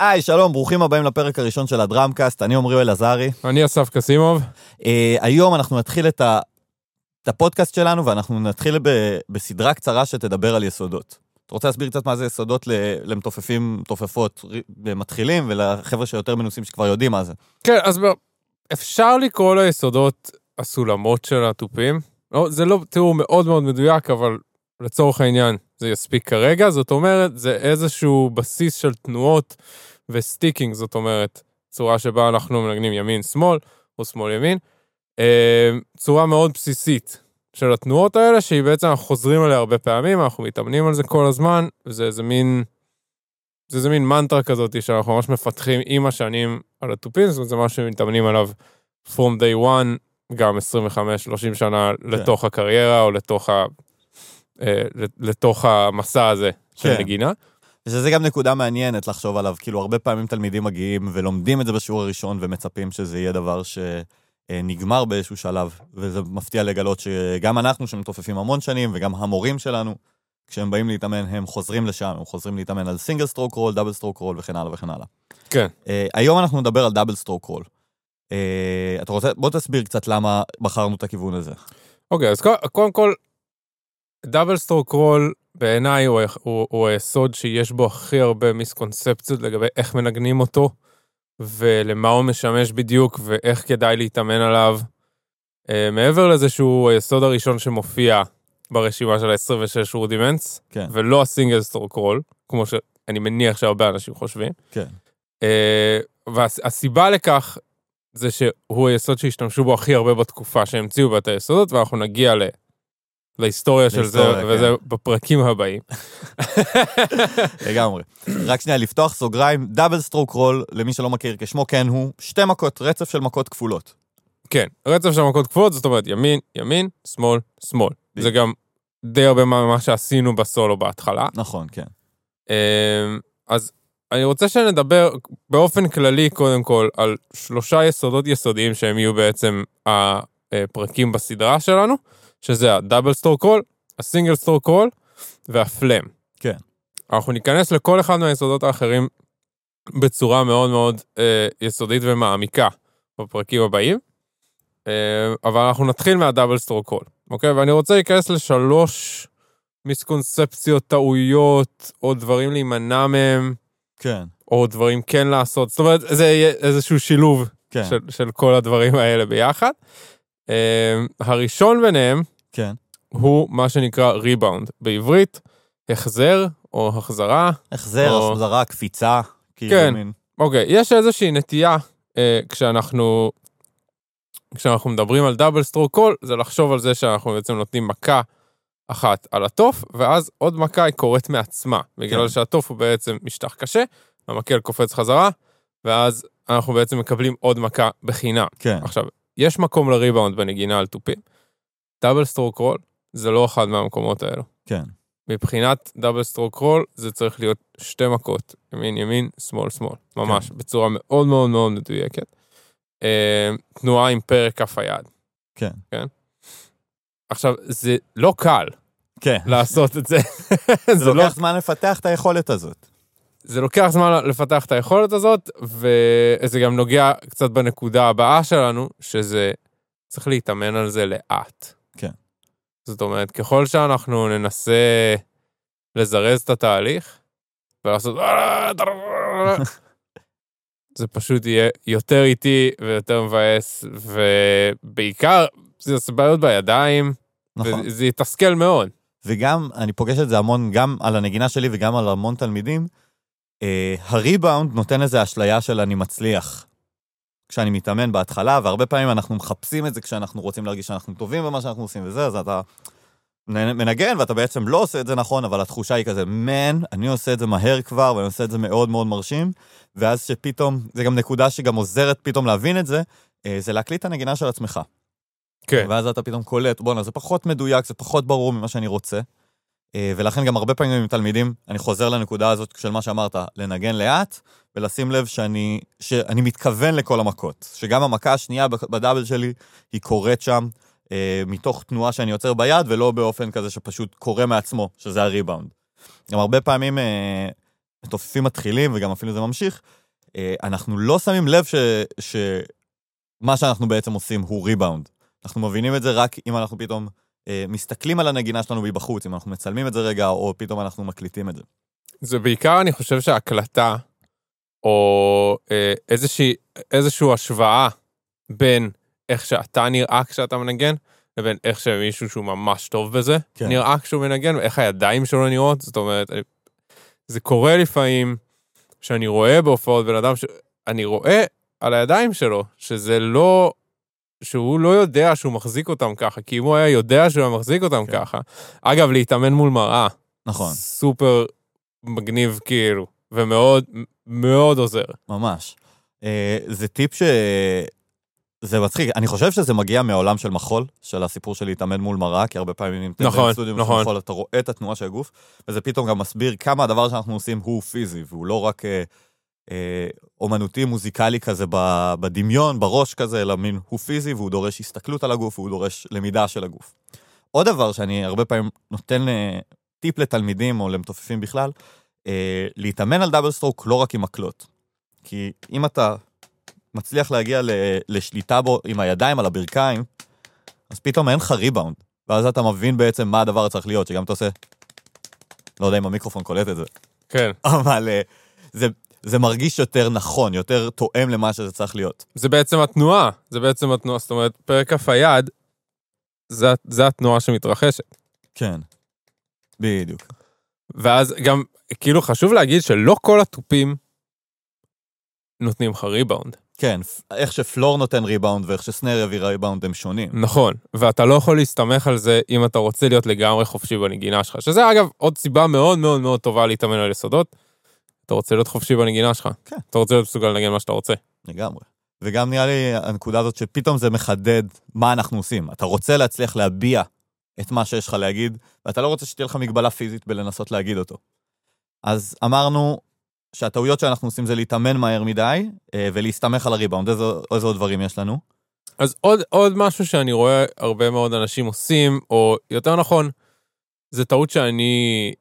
היי, שלום, ברוכים הבאים לפרק הראשון של הדראמקאסט, אני עמרי אלעזרי. אני אסף קסימוב. Uh, היום אנחנו נתחיל את, ה, את הפודקאסט שלנו, ואנחנו נתחיל ב, בסדרה קצרה שתדבר על יסודות. אתה רוצה להסביר קצת מה זה יסודות למתופפים, מתופפות מתחילים, ולחבר'ה שיותר מנוסים שכבר יודעים מה זה? כן, אז אפשר לקרוא ליסודות הסולמות של התופים. לא, זה לא תיאור מאוד מאוד מדויק, אבל לצורך העניין זה יספיק כרגע. זאת אומרת, זה איזשהו בסיס של תנועות ו sticking, זאת אומרת, צורה שבה אנחנו מנגנים ימין-שמאל, או שמאל-ימין. אה, צורה מאוד בסיסית של התנועות האלה, שהיא בעצם, אנחנו חוזרים עליה הרבה פעמים, אנחנו מתאמנים על זה כל הזמן, וזה איזה מין, זה איזה מין מנטרה כזאת שאנחנו ממש מפתחים עם השנים על התופים, זאת אומרת, זה משהו שמתאמנים עליו from day one, גם 25-30 שנה כן. לתוך הקריירה, או לתוך, ה, לתוך המסע הזה של כן. נגינה. שזה גם נקודה מעניינת לחשוב עליו, כאילו הרבה פעמים תלמידים מגיעים ולומדים את זה בשיעור הראשון ומצפים שזה יהיה דבר שנגמר באיזשהו שלב, וזה מפתיע לגלות שגם אנחנו שמתופפים המון שנים וגם המורים שלנו, כשהם באים להתאמן הם חוזרים לשם, הם חוזרים להתאמן על single stroke roll, double stroke roll וכן הלאה וכן הלאה. כן. אה, היום אנחנו נדבר על double stroke roll. אה, אתה רוצה, בוא תסביר קצת למה בחרנו את הכיוון הזה. אוקיי, אוקיי, אז קודם כל, double stroke roll בעיניי הוא, הוא, הוא היסוד שיש בו הכי הרבה מיסקונספציות לגבי איך מנגנים אותו, ולמה הוא משמש בדיוק, ואיך כדאי להתאמן עליו. אה, מעבר לזה שהוא היסוד הראשון שמופיע ברשימה של ה-26 rudiments, כן. ולא ה single stroke roll, כמו שאני מניח שהרבה אנשים חושבים. כן. אה, והסיבה לכך זה שהוא היסוד שהשתמשו בו הכי הרבה בתקופה שהמציאו בה את היסודות, ואנחנו נגיע ל... להיסטוריה של זה, כן. וזה בפרקים הבאים. לגמרי. רק שנייה, לפתוח סוגריים, double stroke roll, למי שלא מכיר כשמו כן הוא, שתי מכות, רצף של מכות כפולות. כן, רצף של מכות כפולות, זאת אומרת ימין, ימין, שמאל, שמאל. זה גם די הרבה ממה שעשינו בסולו בהתחלה. נכון, כן. אמ, אז אני רוצה שנדבר באופן כללי, קודם כל, על שלושה יסודות יסודיים שהם יהיו בעצם הפרקים בסדרה שלנו. שזה ה double stroke roll, ה single stroke roll וה flam. כן. אנחנו ניכנס לכל אחד מהיסודות האחרים בצורה מאוד מאוד אה, יסודית ומעמיקה בפרקים הבאים, אה, אבל אנחנו נתחיל מה double stroke roll, אוקיי? ואני רוצה להיכנס לשלוש מיסקונספציות, טעויות, או דברים להימנע מהם. כן. או דברים כן לעשות, זאת אומרת, זה יהיה איזשהו שילוב כן. של, של כל הדברים האלה ביחד. אה, הראשון ביניהם, כן. הוא מה שנקרא ריבאונד. בעברית, החזר או החזרה. החזר, או... החזרה, קפיצה. כאילו כן, מין... אוקיי, יש איזושהי נטייה אה, כשאנחנו, כשאנחנו מדברים על double stroke roll, זה לחשוב על זה שאנחנו בעצם נותנים מכה אחת על התוף, ואז עוד מכה היא קורית מעצמה, בגלל כן. שהתוף הוא בעצם משטח קשה, המקל קופץ חזרה, ואז אנחנו בעצם מקבלים עוד מכה בחינם. כן. עכשיו, יש מקום לריבאונד בנגינה על תופים. double stroke roll זה לא אחד מהמקומות האלו. כן. מבחינת double stroke roll זה צריך להיות שתי מכות, ימין ימין, שמאל שמאל, ממש, כן. בצורה מאוד מאוד מאוד מדויקת. אה, תנועה עם פרק כף היד. כן. כן? עכשיו, זה לא קל. כן. לעשות את זה. זה, זה לוקח לא... זמן לפתח את היכולת הזאת. זה לוקח זמן לפתח את היכולת הזאת, וזה גם נוגע קצת בנקודה הבאה שלנו, שזה צריך להתאמן על זה לאט. כן. זאת אומרת, ככל שאנחנו ננסה לזרז את התהליך, ולעשות... זה פשוט יהיה יותר איטי ויותר מבאס, ובעיקר זה יעשה בעיות בידיים, נכון. וזה יתסכל מאוד. וגם, אני פוגש את זה המון, גם על הנגינה שלי וגם על המון תלמידים, אה, הריבאונד נותן איזו אשליה של אני מצליח. כשאני מתאמן בהתחלה, והרבה פעמים אנחנו מחפשים את זה כשאנחנו רוצים להרגיש שאנחנו טובים במה שאנחנו עושים וזה, אז אתה מנגן ואתה בעצם לא עושה את זה נכון, אבל התחושה היא כזה, מן, אני עושה את זה מהר כבר, ואני עושה את זה מאוד מאוד מרשים, ואז שפתאום, זה גם נקודה שגם עוזרת פתאום להבין את זה, אה, זה להקליט את הנגינה של עצמך. כן. ואז אתה פתאום קולט, בואנה, זה פחות מדויק, זה פחות ברור ממה שאני רוצה. אה, ולכן גם הרבה פעמים עם תלמידים, אני חוזר לנקודה הזאת של מה שאמרת, לנגן לאט, ולשים לב שאני, שאני מתכוון לכל המכות. שגם המכה השנייה בדאבל שלי, היא קורית שם אה, מתוך תנועה שאני יוצר ביד, ולא באופן כזה שפשוט קורה מעצמו, שזה הריבאונד. גם הרבה פעמים, אה, מתופפים מתחילים, וגם אפילו זה ממשיך, אה, אנחנו לא שמים לב ש... שמה שאנחנו בעצם עושים הוא ריבאונד. אנחנו מבינים את זה רק אם אנחנו פתאום מסתכלים על הנגינה שלנו מבחוץ, אם אנחנו מצלמים את זה רגע, או פתאום אנחנו מקליטים את זה. זה בעיקר, אני חושב שהקלטה, או אה, איזושהי, איזושהי השוואה בין איך שאתה נראה כשאתה מנגן, לבין איך שמישהו שהוא ממש טוב בזה, כן. נראה כשהוא מנגן, ואיך הידיים שלו נראות, זאת אומרת, אני, זה קורה לפעמים שאני רואה בהופעות בן אדם, שאני רואה על הידיים שלו, שזה לא, שהוא לא יודע שהוא מחזיק אותם ככה, כי אם הוא היה יודע שהוא היה מחזיק אותם כן. ככה, אגב, להתאמן מול מראה, נכון, סופר מגניב כאילו, ומאוד מאוד עוזר. ממש. אה, זה טיפ ש... זה מצחיק, אני חושב שזה מגיע מהעולם של מחול, של הסיפור של להתאמן מול מראה, כי הרבה פעמים אם נכון, בסטודיו של נכון. מחול, אתה רואה את התנועה של הגוף, וזה פתאום גם מסביר כמה הדבר שאנחנו עושים הוא פיזי, והוא לא רק אה, אומנותי, מוזיקלי כזה בדמיון, בראש כזה, אלא מין הוא פיזי, והוא דורש הסתכלות על הגוף, והוא דורש למידה של הגוף. עוד דבר שאני הרבה פעמים נותן אה, טיפ לתלמידים או למתופפים בכלל, אה, להתאמן על double stroke לא רק עם מקלות. כי אם אתה מצליח להגיע לשליטה בו עם הידיים על הברכיים, אז פתאום אין לך ריבאונד. ואז אתה מבין בעצם מה הדבר צריך להיות, שגם אתה עושה... לא יודע אם המיקרופון קולט את זה, כן. אבל אה, זה, זה מרגיש יותר נכון, יותר תואם למה שזה צריך להיות. זה בעצם התנועה, זה בעצם התנועה, זאת אומרת, פרק כף היד, זה, זה התנועה שמתרחשת. כן. בדיוק. ואז גם, כאילו חשוב להגיד שלא כל התופים נותנים לך ריבאונד. כן, איך שפלור נותן ריבאונד ואיך שסנר יביא ריבאונד הם שונים. נכון, ואתה לא יכול להסתמך על זה אם אתה רוצה להיות לגמרי חופשי בנגינה שלך, שזה אגב עוד סיבה מאוד מאוד מאוד טובה להתאמן על יסודות. אתה רוצה להיות חופשי בנגינה שלך. כן. אתה רוצה להיות מסוגל לנגן מה שאתה רוצה. לגמרי. וגם נראה לי הנקודה הזאת שפתאום זה מחדד מה אנחנו עושים. אתה רוצה להצליח להביע את מה שיש לך להגיד, ואתה לא רוצה שתהיה לך מגבלה פיזית בלנסות להגיד אותו. אז אמרנו שהטעויות שאנחנו עושים זה להתאמן מהר מדי, אה, ולהסתמך על הריבאונד. איזה, איזה עוד דברים יש לנו? אז עוד, עוד משהו שאני רואה הרבה מאוד אנשים עושים, או יותר נכון, זה טעות שאני,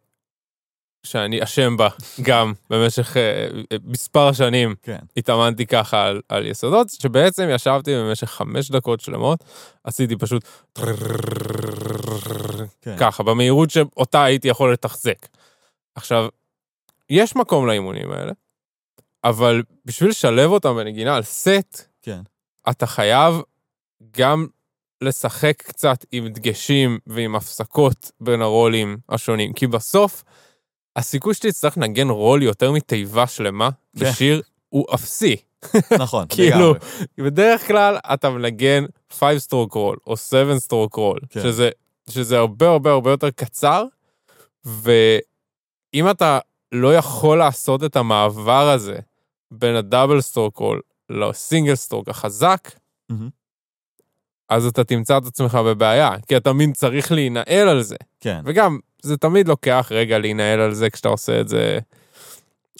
שאני אשם בה גם במשך אה, מספר שנים. כן. התאמנתי ככה על, על יסודות, שבעצם ישבתי במשך חמש דקות שלמות, עשיתי פשוט כן. ככה, במהירות שאותה הייתי יכול לתחזק. עכשיו, יש מקום לאימונים האלה, אבל בשביל לשלב אותם בנגינה על סט, כן. אתה חייב גם לשחק קצת עם דגשים ועם הפסקות בין הרולים השונים, כי בסוף, הסיכוי שתצטרך לנגן רול יותר מתיבה שלמה כן. בשיר הוא אפסי. נכון, כאילו, לגמרי. בדרך כלל אתה מנגן 5 stroke roll או 7 stroke roll, כן. שזה, הרבה הרבה הרבה יותר קצר, ואם אתה לא יכול לעשות את המעבר הזה בין ה double stroke roll ל single stroke החזק. אז אתה תמצא את עצמך בבעיה, כי אתה מין צריך להינעל על זה. כן. וגם, זה תמיד לוקח רגע להינעל על זה כשאתה עושה את זה,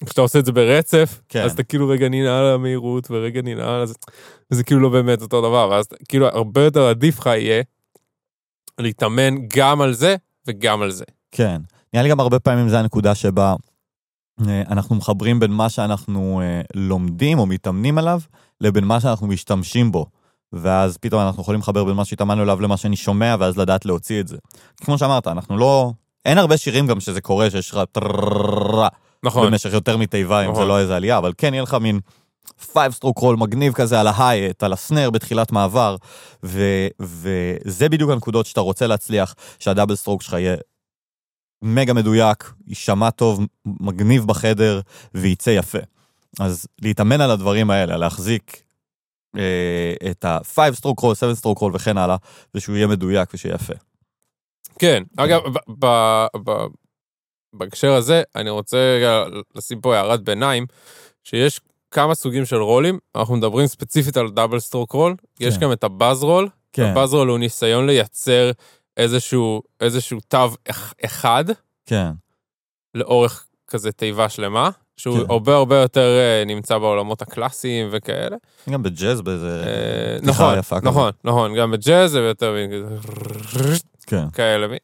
כשאתה עושה את זה ברצף, כן. אז אתה כאילו רגע ננעל על המהירות ורגע ננעל על זה, וזה כאילו לא באמת אותו דבר, ואז כאילו הרבה יותר עדיף לך יהיה להתאמן גם על זה וגם על זה. כן. נראה לי גם הרבה פעמים זה הנקודה שבה אה, אנחנו מחברים בין מה שאנחנו אה, לומדים או מתאמנים עליו, לבין מה שאנחנו משתמשים בו. ואז פתאום אנחנו יכולים לחבר בין מה שהתאמנו אליו למה שאני שומע, ואז לדעת להוציא את זה. כמו שאמרת, אנחנו לא... אין הרבה שירים גם שזה קורה, שיש לך טררררררה. נכון. במשך יותר מתיבה, נכון. זה לא איזה עלייה, אבל כן, יהיה לך מין five stroke roll מגניב כזה על ה hi-hat, על ה snare בתחילת מעבר, ו, וזה בדיוק הנקודות שאתה רוצה להצליח, שה double stroke שלך יהיה מגה מדויק, יישמע טוב, מגניב בחדר, וייצא יפה. אז להתאמן על הדברים האלה, להחזיק את ה-5 stroke roll, 7 stroke roll וכן הלאה, ושהוא יהיה מדויק ושיהיה יפה. כן, אגב, בהקשר הזה, אני רוצה רגע לשים פה הערת ביניים, שיש כמה סוגים של רולים, אנחנו מדברים ספציפית על double stroke roll, יש כן. גם את ה buzz roll, כן, ה buzz roll הוא ניסיון לייצר איזשהו, איזשהו תו אח- אחד כן, לאורך כזה תיבה שלמה, שהוא כן. הרבה הרבה יותר אה, נמצא בעולמות הקלאסיים וכאלה. גם בג'אז באיזה... אה, נכון, יפה. נכון, נכון, גם בג'אז זה יותר כן, כאלה. מין.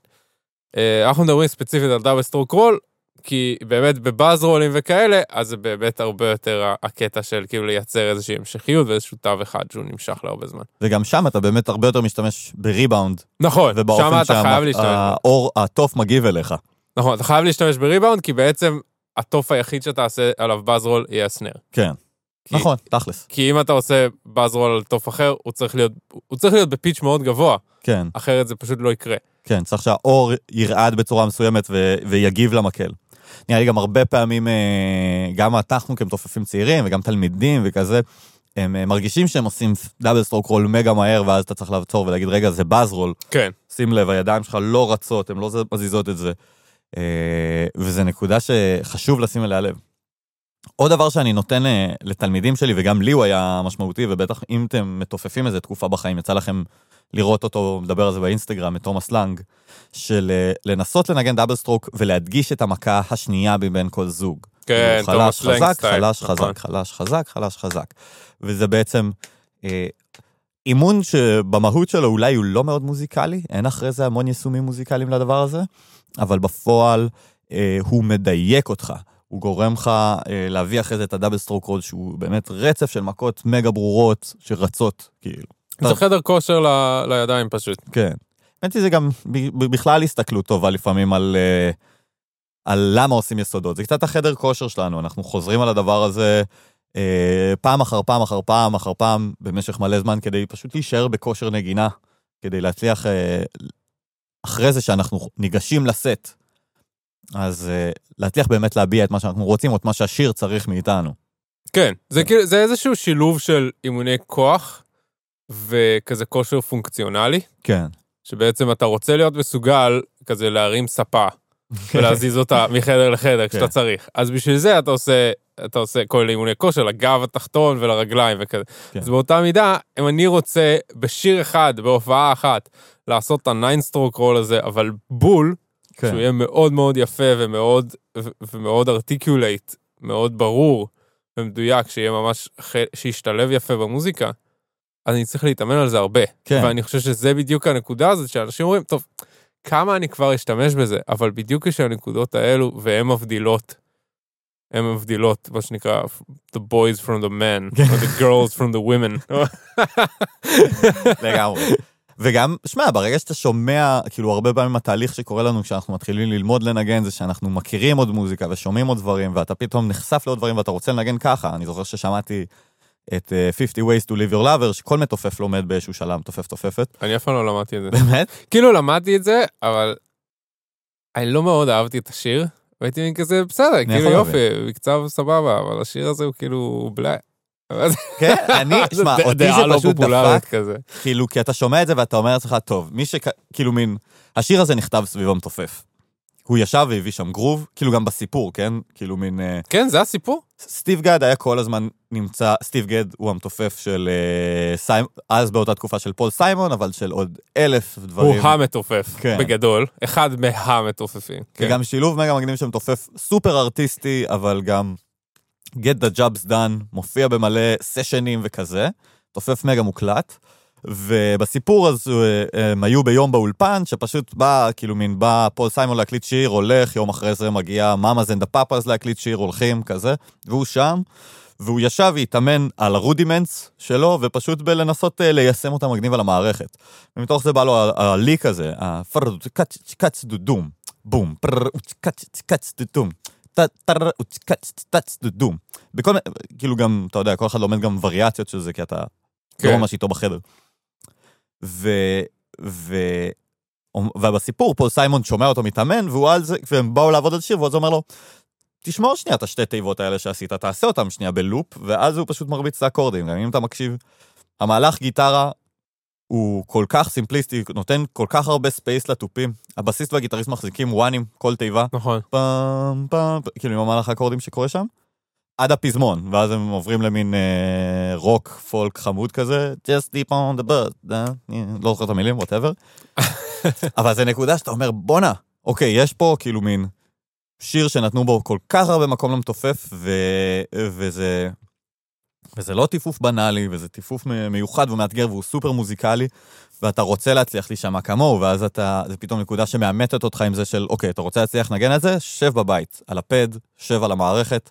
אה, אנחנו מדברים ספציפית על double stroke roll, כי באמת בבאז רולים וכאלה, אז זה באמת הרבה יותר הקטע של כאילו לייצר איזושהי המשכיות ואיזשהו תו אחד שהוא נמשך להרבה זמן. וגם שם אתה באמת הרבה יותר משתמש בריבאונד, נכון, שם ובאופן אתה חייב להשתמש. בו. שהאור, התוף מגיב אליך. נכון, אתה חייב להשתמש בריבאונד, כי בעצם התוף היחיד שאתה עושה עליו buzz roll יהיה ה snare. כן. כי- נכון, תכלס. כי אם אתה עושה buzz roll על תוף אחר, הוא צריך להיות, הוא צריך להיות ב pitch מאוד גבוה, כן, אחרת זה פשוט לא יקרה. כן, צריך שהאור ירעד בצורה מסוימת ו- ויגיב למקל. נראה לי גם הרבה פעמים, אה, גם אנחנו כמתופפים צעירים וגם תלמידים וכזה, הם אה, מרגישים שהם עושים double stroke roll מגה מהר, ואז אתה צריך לעצור ולהגיד, רגע, זה buzz roll. כן. שים לב, הידיים שלך לא רצות, הן לא מזיזות את זה. אה, וזו נקודה שחשוב לשים אליה לב. עוד דבר שאני נותן אה, לתלמידים שלי, וגם לי הוא היה משמעותי, ובטח אם אתם מתופפים איזה תקופה בחיים, יצא לכם לראות אותו מדבר על זה באינסטגרם, את תומאס לנג, של אה, לנסות לנגן double stroke ולהדגיש את המכה השנייה מבין כל זוג. כן, כאילו, תומאס חלש, לנג חזק, סטייל. חלש, נכון. חזק, חלש, חזק, חלש, חזק. וזה בעצם אימון שבמהות שלו אולי הוא לא מאוד מוזיקלי, אין אחרי זה המון יישומים מוזיקליים לדבר הזה, אבל בפועל אה, הוא מדייק אותך. הוא גורם לך אה, להביא אחרי זה את הדאבל סטרוק רול, שהוא באמת רצף של מכות מגה ברורות שרצות, כאילו. זה חדר כושר ל- לידיים פשוט. כן. האמת היא זה גם בכלל הסתכלות טובה לפעמים על, אה, על למה עושים יסודות. זה קצת החדר כושר שלנו, אנחנו חוזרים על הדבר הזה פעם אחר פעם אחר פעם אחר פעם במשך מלא זמן כדי פשוט להישאר בכושר נגינה, כדי להצליח אה, אחרי זה שאנחנו ניגשים לסט, אז אה, להצליח באמת להביע את מה שאנחנו רוצים או את מה שהשיר צריך מאיתנו. כן, זה כאילו, זה איזשהו שילוב של אימוני כוח וכזה כושר פונקציונלי, כן. שבעצם אתה רוצה להיות מסוגל כזה להרים ספה ולהזיז אותה מחדר לחדר כשאתה כן. צריך. אז בשביל זה אתה עושה, אתה עושה כל אימוני כושר לגב התחתון ולרגליים וכזה. כן. אז באותה מידה, אם אני רוצה בשיר אחד, בהופעה אחת, לעשות את ה nine stroke roll הזה, אבל בול, כן. שהוא יהיה מאוד מאוד יפה ומאוד, ו- ומאוד articulate, מאוד ברור ומדויק, שיהיה ממש, שישתלב יפה במוזיקה, אז אני צריך להתאמן על זה הרבה. כן. ואני חושב שזה בדיוק הנקודה הזאת, שאנשים אומרים, טוב, כמה אני כבר אשתמש בזה, אבל בדיוק יש הנקודות האלו, והן מבדילות, הן מבדילות, מה שנקרא, the boys from the men, or the girls from the women. לגמרי. וגם, שמע, ברגע שאתה שומע, כאילו הרבה פעמים התהליך שקורה לנו כשאנחנו מתחילים ללמוד לנגן זה שאנחנו מכירים עוד מוזיקה ושומעים עוד דברים, ואתה פתאום נחשף לעוד דברים ואתה רוצה לנגן ככה. אני זוכר ששמעתי את אה, 50 ways to live your lover, שכל מתופף לומד באיזשהו שלב, מתופף תופפת. אני אף פעם לא למדתי את זה. באמת? כאילו למדתי את זה, אבל אני לא מאוד אהבתי את השיר, והייתי מין כזה, בסדר, כאילו יופי, מקצב סבבה, אבל השיר הזה הוא כאילו בלה. כן, אני, שמע, אותי זה לא פשוט דפק. כאילו, כי אתה שומע את זה ואתה אומר לעצמך, טוב, מי שכ... כאילו מין, השיר הזה נכתב סביב המתופף. הוא ישב והביא שם גרוב, כאילו גם בסיפור, כן? כאילו מין... אה, כן, זה הסיפור? סטיב גד היה כל הזמן נמצא, סטיב גד הוא המתופף של אה, סיימון, אז באותה תקופה של פול סיימון, אבל של עוד אלף דברים. הוא המתופף, כן. בגדול, אחד מהמתופפים. כן. וגם שילוב מגה מגניב של מתופף סופר ארטיסטי, אבל גם get the jobs done, מופיע במלא סשנים וכזה, תופף מגה מוקלט. ובסיפור אז אה, הם היו ביום באולפן, שפשוט בא, כאילו מין בא פול סיימון להקליט שיר, הולך, יום אחרי זה מגיע מאמאז אנד הפאפאז להקליט שיר, הולכים, כזה, והוא שם. והוא ישב והתאמן על ה rudiments שלו, ופשוט בלנסות אה, ליישם אותם מגניב על המערכת. ומתוך זה בא לו ה lick הזה, הפרדות, קץ, קץ, דודום, בום, פרר, קץ, קץ, דודום, טה, טרר, קץ, קץ, דודום. בכל מיני, כאילו גם, אתה יודע, כל אחד לומד גם וריאציות של זה, כי אתה כן. לא ממש איתו בחדר. ו... ו... ובסיפור פול סיימון שומע אותו מתאמן, והוא על זה, והם באו לעבוד על שיר, ואז הוא אומר לו, תשמור שנייה את השתי תיבות האלה שעשית, תעשה אותם שנייה בלופ, ואז הוא פשוט מרביץ את האקורדים, גם אם אתה מקשיב. המהלך גיטרה הוא כל כך סימפליסטי, נותן כל כך הרבה space לתופים. הבסיסט והגיטריסט מחזיקים וואנים, כל תיבה, נכון. פעם, פעם, כאילו עם המהלך האקורדים שקורה שם, עד הפזמון, ואז הם עוברים למין אה, רוק, פולק חמוד כזה, just slip out the back, אה, לא זוכר את המילים, whatever. אבל זה נקודה שאתה אומר, בואנה, אוקיי, יש פה כאילו מין שיר שנתנו בו כל כך הרבה מקום למתופף, ו... וזה וזה לא טיפוף בנאלי, וזה טיפוף מיוחד ומאתגר והוא סופר מוזיקלי, ואתה רוצה להצליח להישמע כמוהו, ואז אתה, זה פתאום נקודה שמאמתת אותך עם זה של, אוקיי, אתה רוצה להצליח לנגן את זה? שב בבית, על הפד, שב על המערכת,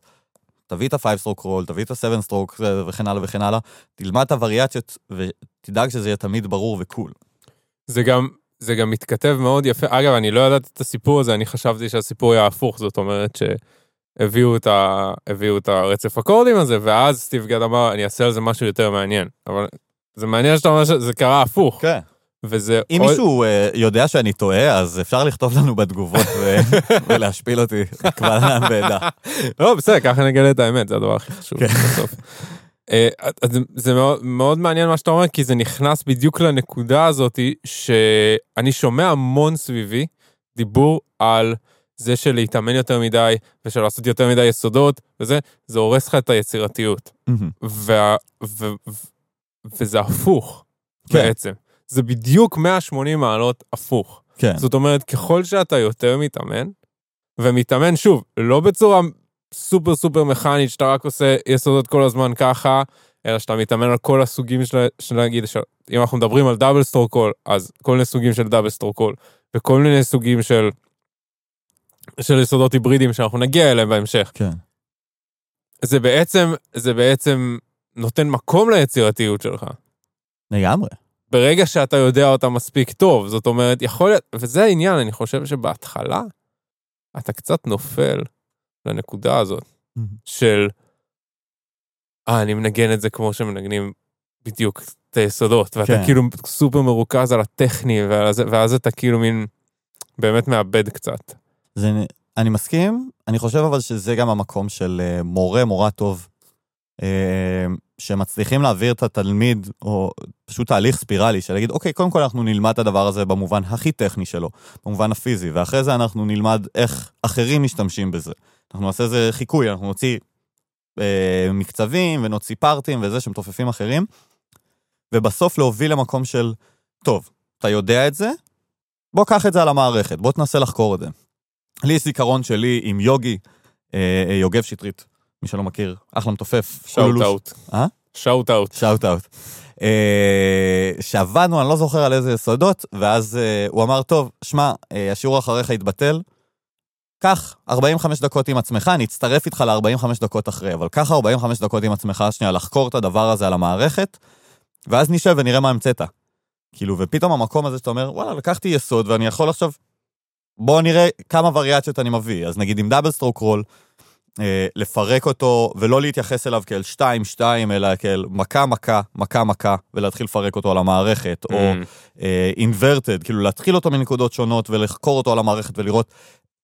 תביא את ה-5 stroke roll, תביא את ה-7 stroke וכן הלאה וכן הלאה, תלמד את הווריאציות ותדאג שזה יהיה תמיד ברור וקול. זה גם, זה גם מתכתב מאוד יפה. אגב, אני לא ידעתי את הסיפור הזה, אני חשבתי שהסיפור היה הפוך, זאת אומרת שהביאו את, ה... את הרצף אקורדים הזה, ואז סטיב גד אמר, אני אעשה על זה משהו יותר מעניין. אבל זה מעניין שאתה אומר שזה קרה הפוך. כן. וזה אם עוד- מישהו אה, יודע שאני טועה, אז אפשר לכתוב לנו בתגובות ו- ולהשפיל אותי קבל עם ועדה. לא, בסדר, ככה נגלה את האמת, זה הדבר הכי חשוב כן. בסוף. אה, אז זה- זה מאוד, מאוד מעניין מה שאתה אומר, כי זה נכנס בדיוק לנקודה הזאת, שאני שומע המון סביבי דיבור על זה של להתאמן יותר מדי, ושל לעשות יותר מדי יסודות, וזה, זה הורס לך את היצירתיות. וה, ו, ו, וזה הפוך, כן. בעצם. זה בדיוק 180 מעלות הפוך. כן. זאת אומרת, ככל שאתה יותר מתאמן, ומתאמן, שוב, לא בצורה סופר סופר מכנית, שאתה רק עושה יסודות כל הזמן ככה, אלא שאתה מתאמן על כל הסוגים של, של נגיד, של, אם אנחנו מדברים על double stroke roll, אז כל מיני סוגים של double stroke roll, וכל מיני סוגים של, של יסודות היברידיים שאנחנו נגיע אליהם בהמשך. כן. זה בעצם, זה בעצם נותן מקום ליצירתיות שלך. לגמרי. ברגע שאתה יודע אותה מספיק טוב, זאת אומרת, יכול להיות, וזה העניין, אני חושב שבהתחלה אתה קצת נופל לנקודה הזאת של, אה, אני מנגן את זה כמו שמנגנים בדיוק את היסודות, ואתה כן. כאילו סופר מרוכז על הטכני, זה, ואז אתה כאילו מין, באמת מאבד קצת. זה, אני מסכים, אני חושב אבל שזה גם המקום של אה, מורה, מורה טוב, אה, שמצליחים להעביר את התלמיד, או פשוט תהליך ספירלי, של להגיד, אוקיי, קודם כל אנחנו נלמד את הדבר הזה במובן הכי טכני שלו, במובן הפיזי, ואחרי זה אנחנו נלמד איך אחרים משתמשים בזה. אנחנו נעשה איזה חיקוי, אנחנו נוציא אה, מקצבים ונוציא פארטים וזה שמתופפים אחרים, ובסוף להוביל למקום של, טוב, אתה יודע את זה, בוא קח את זה על המערכת, בוא תנסה לחקור את זה. לי יש זיכרון שלי עם יוגי, אה, אה, יוגב שטרית, מי שלא מכיר, אחלה מתופף. shout out. אה? shout out. shout out. שעבדנו, אני לא זוכר על איזה יסודות, ואז אה, הוא אמר, טוב, שמע, אה, השיעור אחריך יתבטל, קח 45 דקות עם עצמך, אני אצטרף איתך ל-45 דקות אחרי, אבל קח 45 דקות עם עצמך, שנייה, לחקור את הדבר הזה על המערכת, ואז נשב ונראה מה המצאת. כאילו, ופתאום המקום הזה שאתה אומר, וואלה, לקחתי יסוד ואני יכול עכשיו, בוא נראה כמה וריאציות אני מביא. אז נגיד עם דאבל סטרוק רול, לפרק אותו ולא להתייחס אליו כאל 2-2, אלא כאל מכה-מכה, מכה-מכה, ולהתחיל לפרק אותו על המערכת, או Mm. אינברטד, כאילו להתחיל אותו מנקודות שונות ולחקור אותו על המערכת ולראות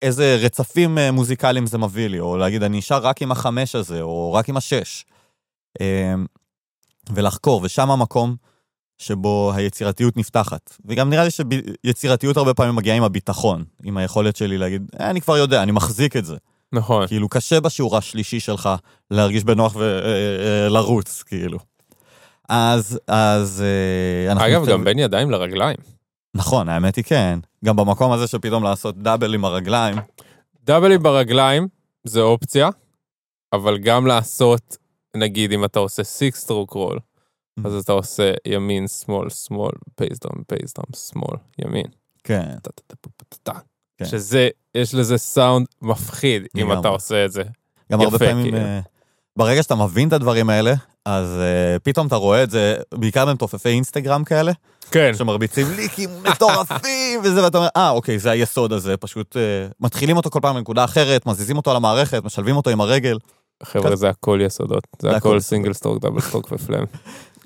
איזה רצפים אה, מוזיקליים זה מביא לי, או להגיד, אני נשאר רק עם החמש הזה, או רק עם השש. אה, ולחקור, ושם המקום שבו היצירתיות נפתחת. וגם נראה לי שיצירתיות הרבה פעמים מגיעה עם הביטחון, עם היכולת שלי להגיד, אה, אני כבר יודע, אני מחזיק את זה. נכון. כאילו, קשה בשיעור השלישי שלך להרגיש בנוח ולרוץ, כאילו. אז, אז... אה, אנחנו אגב, גם בין ידיים לרגליים. נכון, האמת היא כן. גם במקום הזה שפתאום לעשות double עם הרגליים. דאבלים ברגליים זה אופציה, אבל גם לעשות, נגיד אם אתה עושה six stroke roll, אז אתה עושה ימין, שמאל, שמאל, פייסדום, פייסדום, שמאל, ימין. כן, כן. שזה, יש לזה סאונד מפחיד אם לגמרי. אתה עושה את זה. גם יפה, הרבה פעמים, כאילו. אה, ברגע שאתה מבין את הדברים האלה, אז אה, פתאום אתה רואה את זה, בעיקר במתופפי אינסטגרם כאלה, כן. שמרביצים ליקים מטורפים וזה, ואתה אומר, אה, אוקיי, זה היסוד הזה, פשוט אה, מתחילים אותו כל פעם בנקודה אחרת, מזיזים אותו על המערכת, משלבים אותו עם הרגל. חבר'ה, זה הכל יסודות. זה זה הכל single stroke, double stroke ו flam.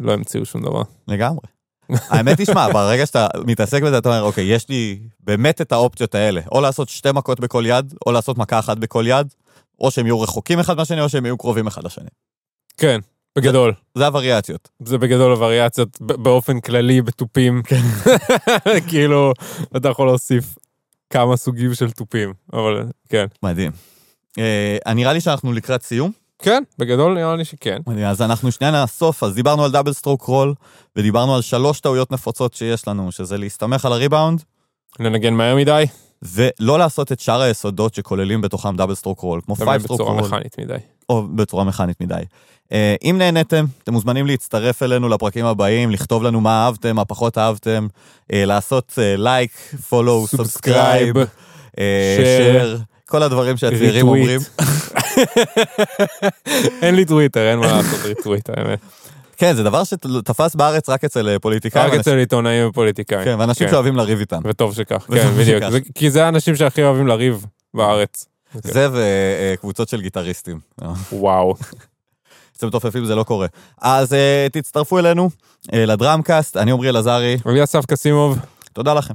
לא המציאו שום דבר. לגמרי. האמת היא, שמע, ברגע שאתה מתעסק בזה, אתה אומר, אוקיי, יש לי באמת את האופציות האלה, או לעשות שתי מכות בכל יד, או לעשות מכה אחת בכל יד, או שהם יהיו רחוקים אחד מהשני, או שהם יהיו קרובים אחד לשני. כן, בגדול. זה הווריאציות. זה בגדול הווריאציות באופן כללי בתופים. כאילו, אתה יכול להוסיף כמה סוגים של תופים, אבל כן. מדהים. אה, נראה לי שאנחנו לקראת סיום. כן, בגדול נראה לי שכן. אז אנחנו שנייה נאסוף, אז דיברנו על double stroke roll, ודיברנו על שלוש טעויות נפוצות שיש לנו, שזה להסתמך על הריבאונד, לנגן מהר מדי, ולא לעשות את שאר היסודות שכוללים בתוכם double stroke roll, כמו five stroke בצורה רול. מכנית מדי. או בצורה מכנית מדי. אה, אם נהניתם, אתם מוזמנים להצטרף אלינו לפרקים הבאים, לכתוב לנו מה אהבתם, מה פחות אהבתם, אה, לעשות like, follow, subscribe, share, כל הדברים שהצעירים אומרים. אין לי טוויטר, אין מה לעשות retweet, האמת. כן, זה דבר שתפס בארץ רק אצל פוליטיקאים. רק אצל עיתונאים ופוליטיקאים. כן, ואנשים שאוהבים לריב איתם. וטוב שכך, כן, בדיוק. כי זה האנשים שהכי אוהבים לריב בארץ. זה וקבוצות של גיטריסטים. וואו. אצל מתופפים זה לא קורה. אז uh, תצטרפו אלינו, לדראמקאסט, אני עמרי אלעזרי. אני אסף קסימוב. תודה לכם.